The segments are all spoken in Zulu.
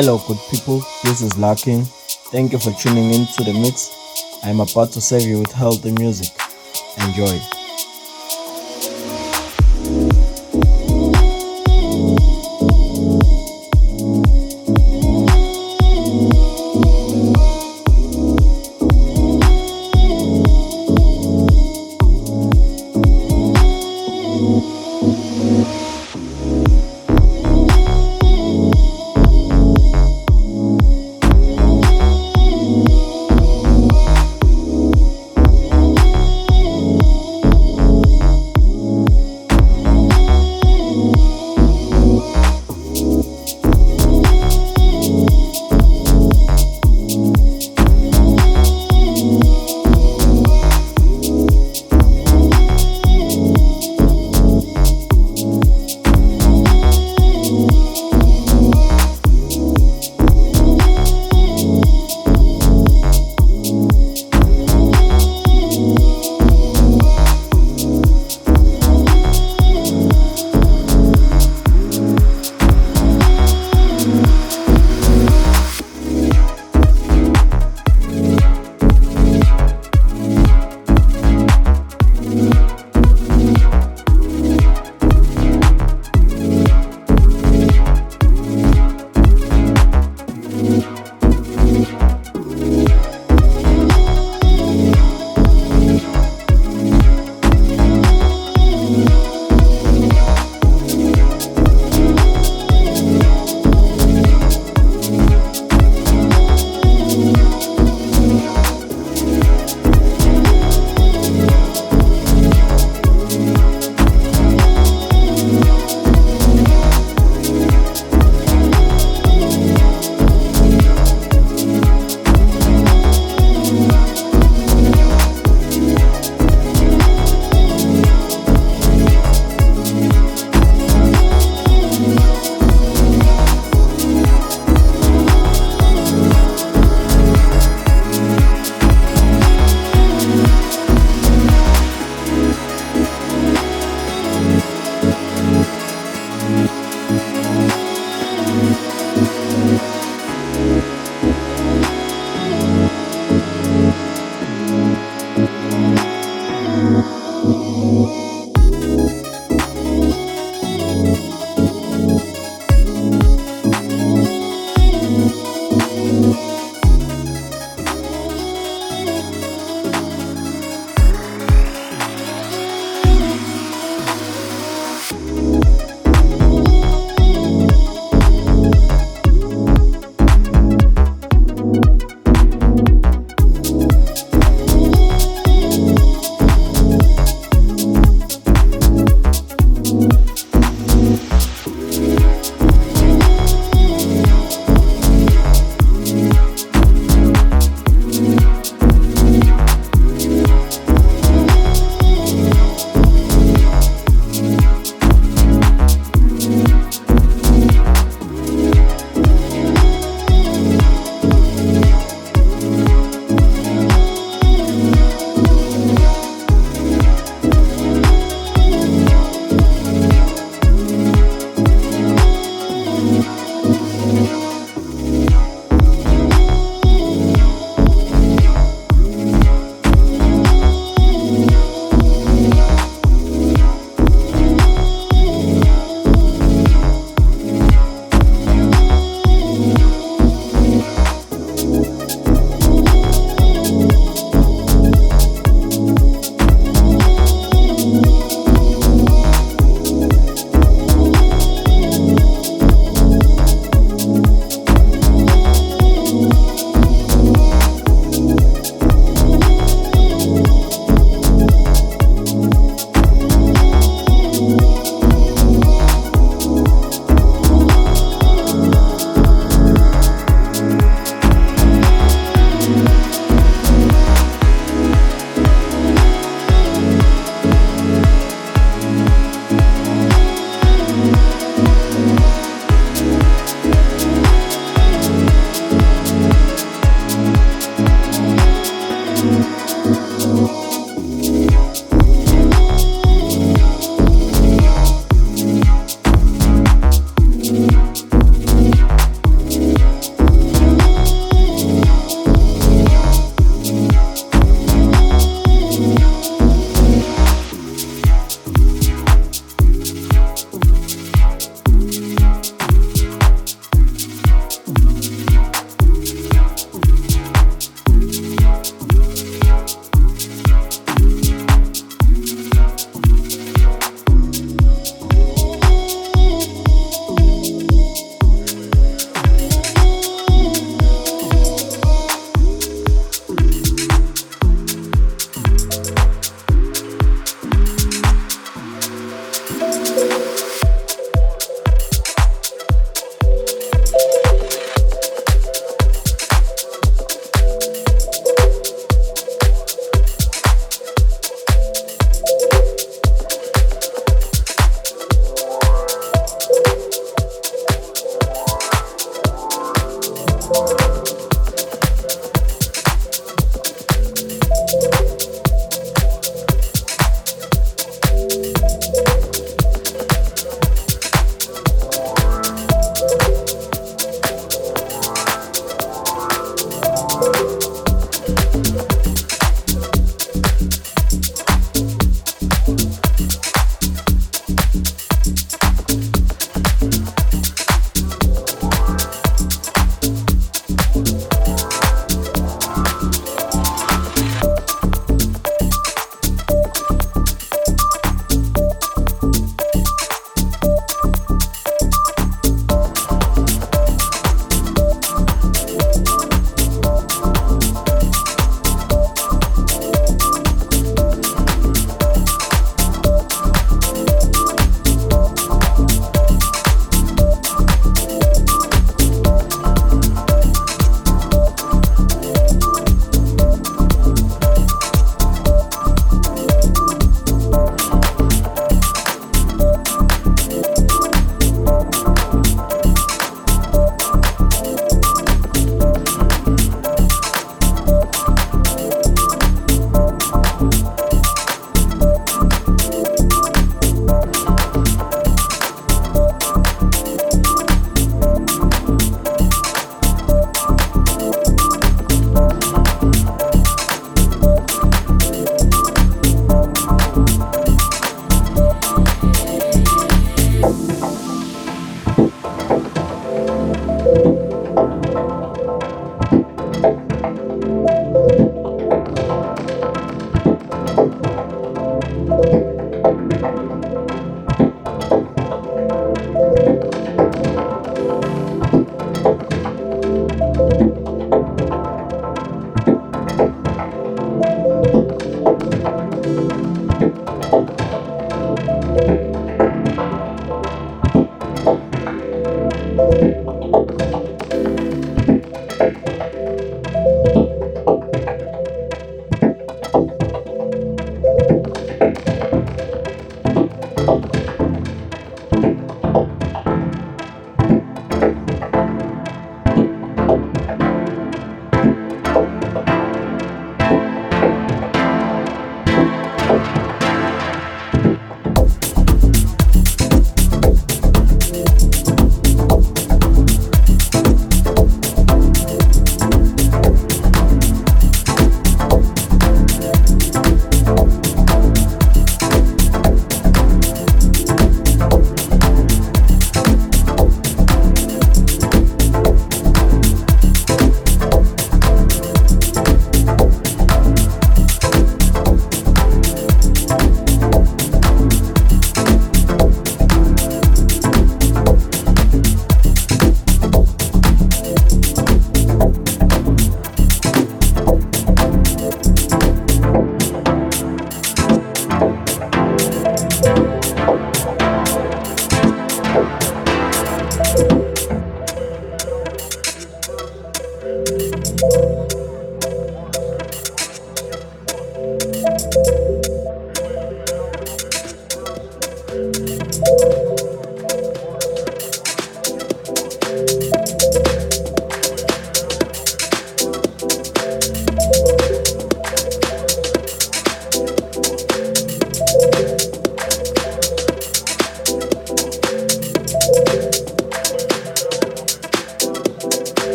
Hello, good people. This is Larkin. Thank you for tuning in to the mix. I am about to serve you with healthy music. Enjoy.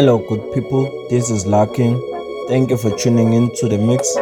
Hello, good people. This is Larkin. Thank you for tuning in to the mix.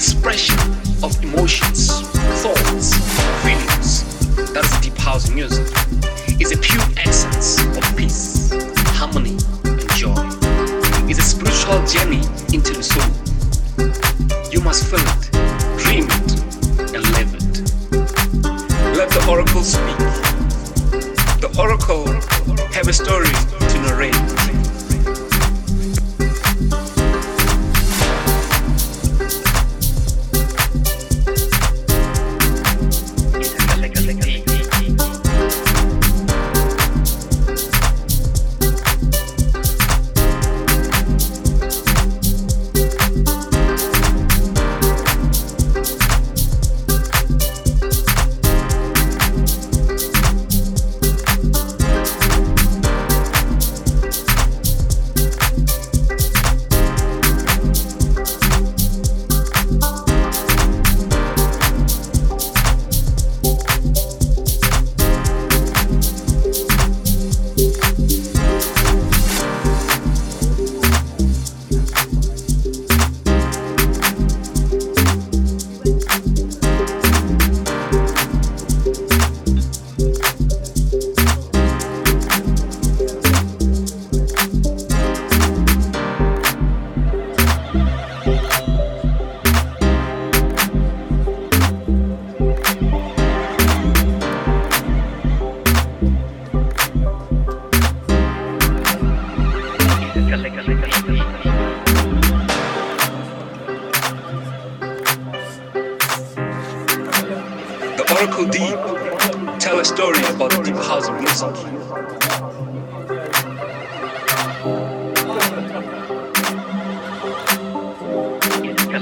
expression of emotion.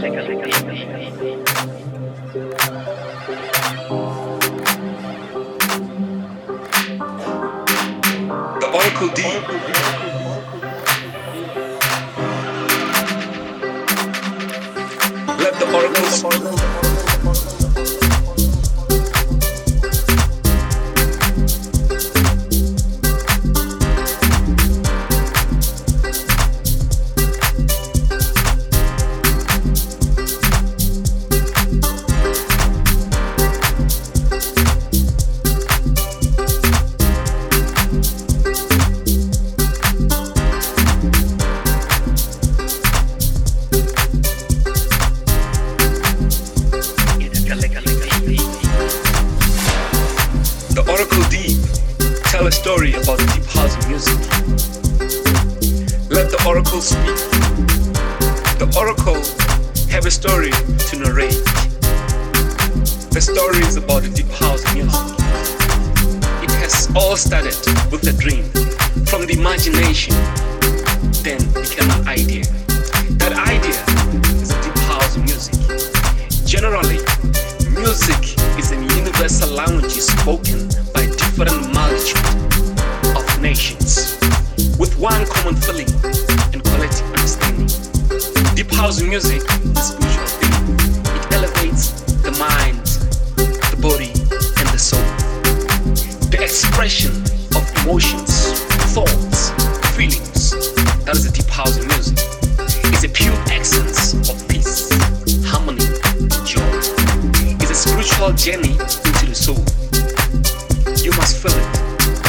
The Oracle D. Let the oracles.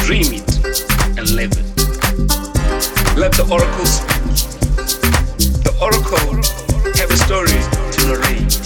dream it and live it. Let the oracle speak. The oracle have a story to narrate.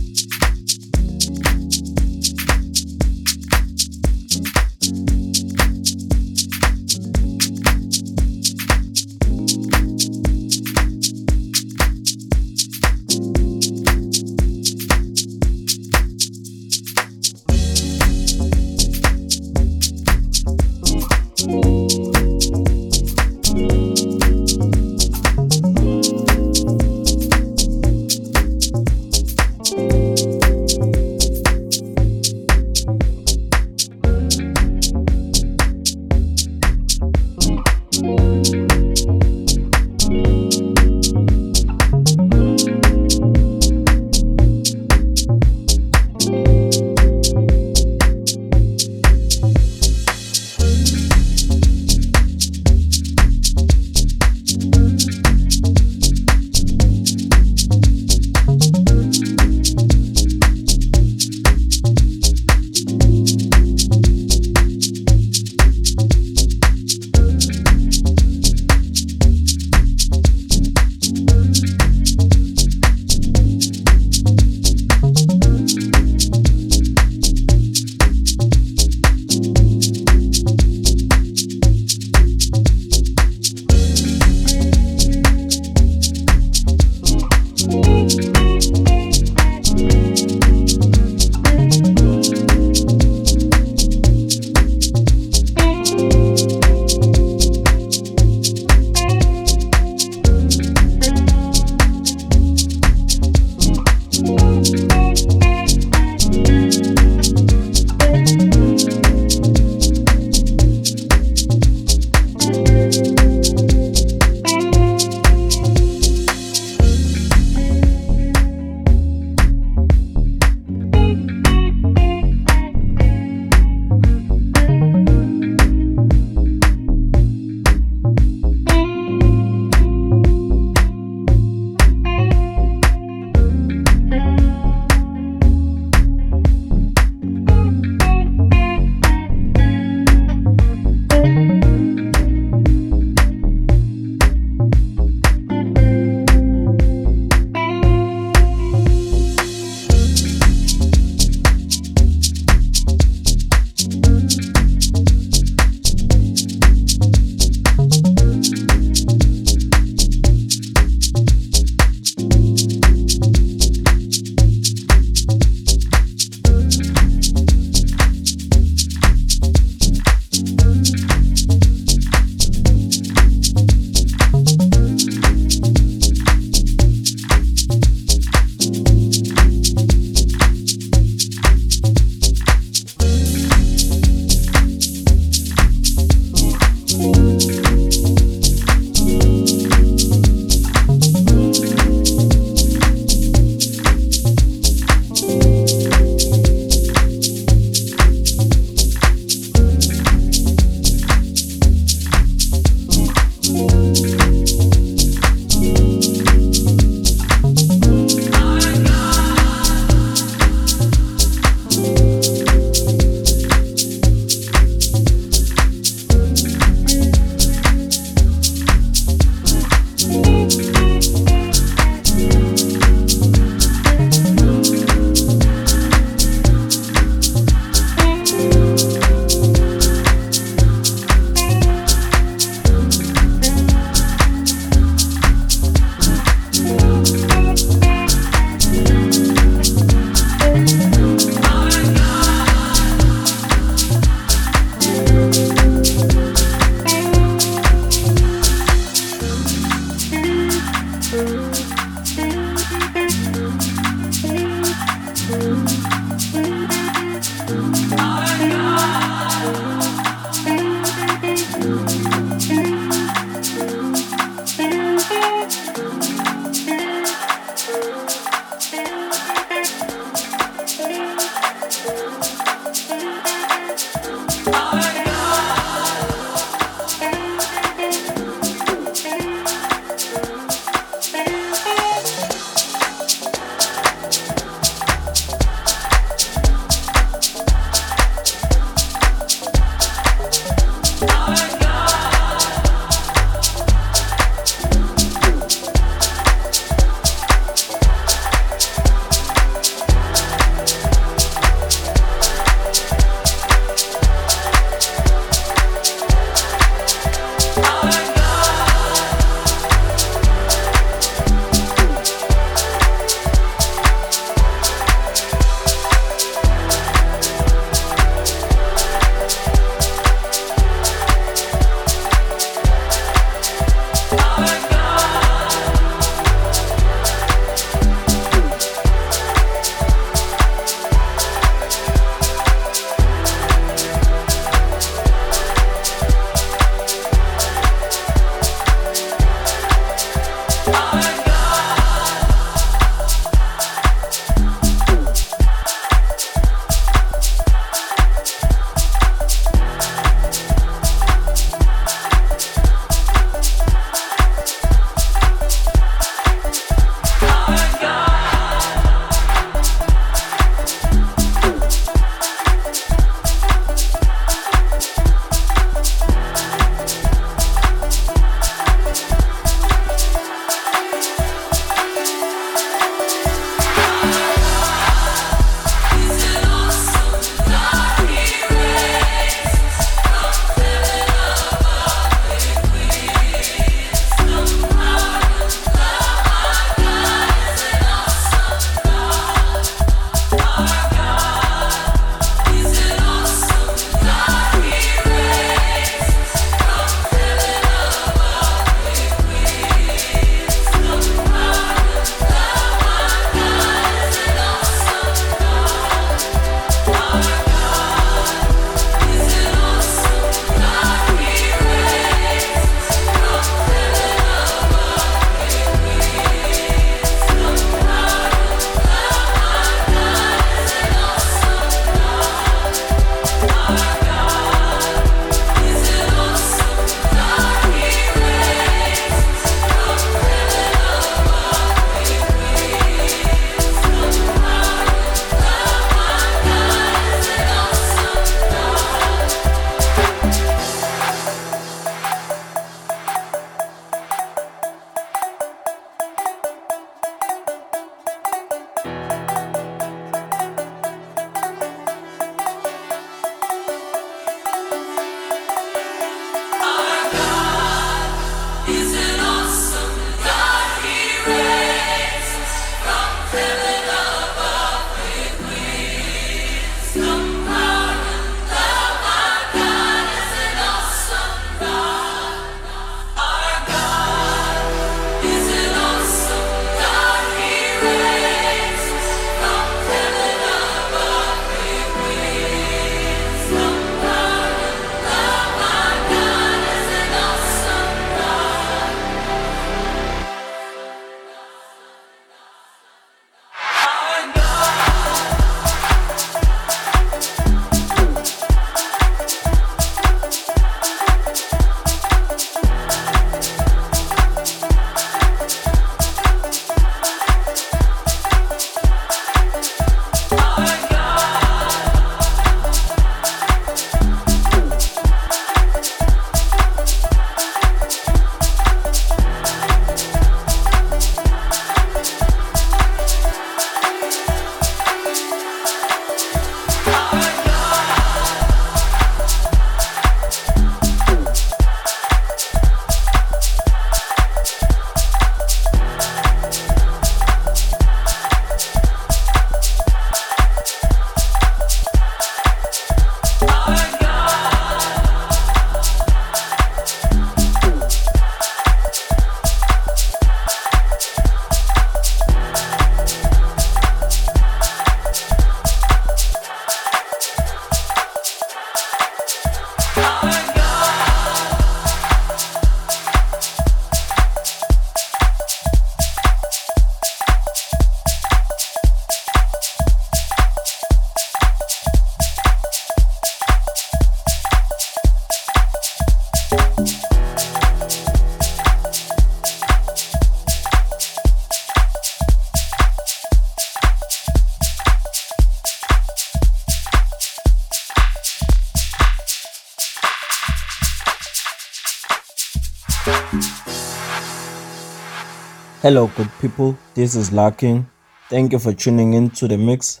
Hello, good people. This is Larking. Thank you for tuning in to the mix.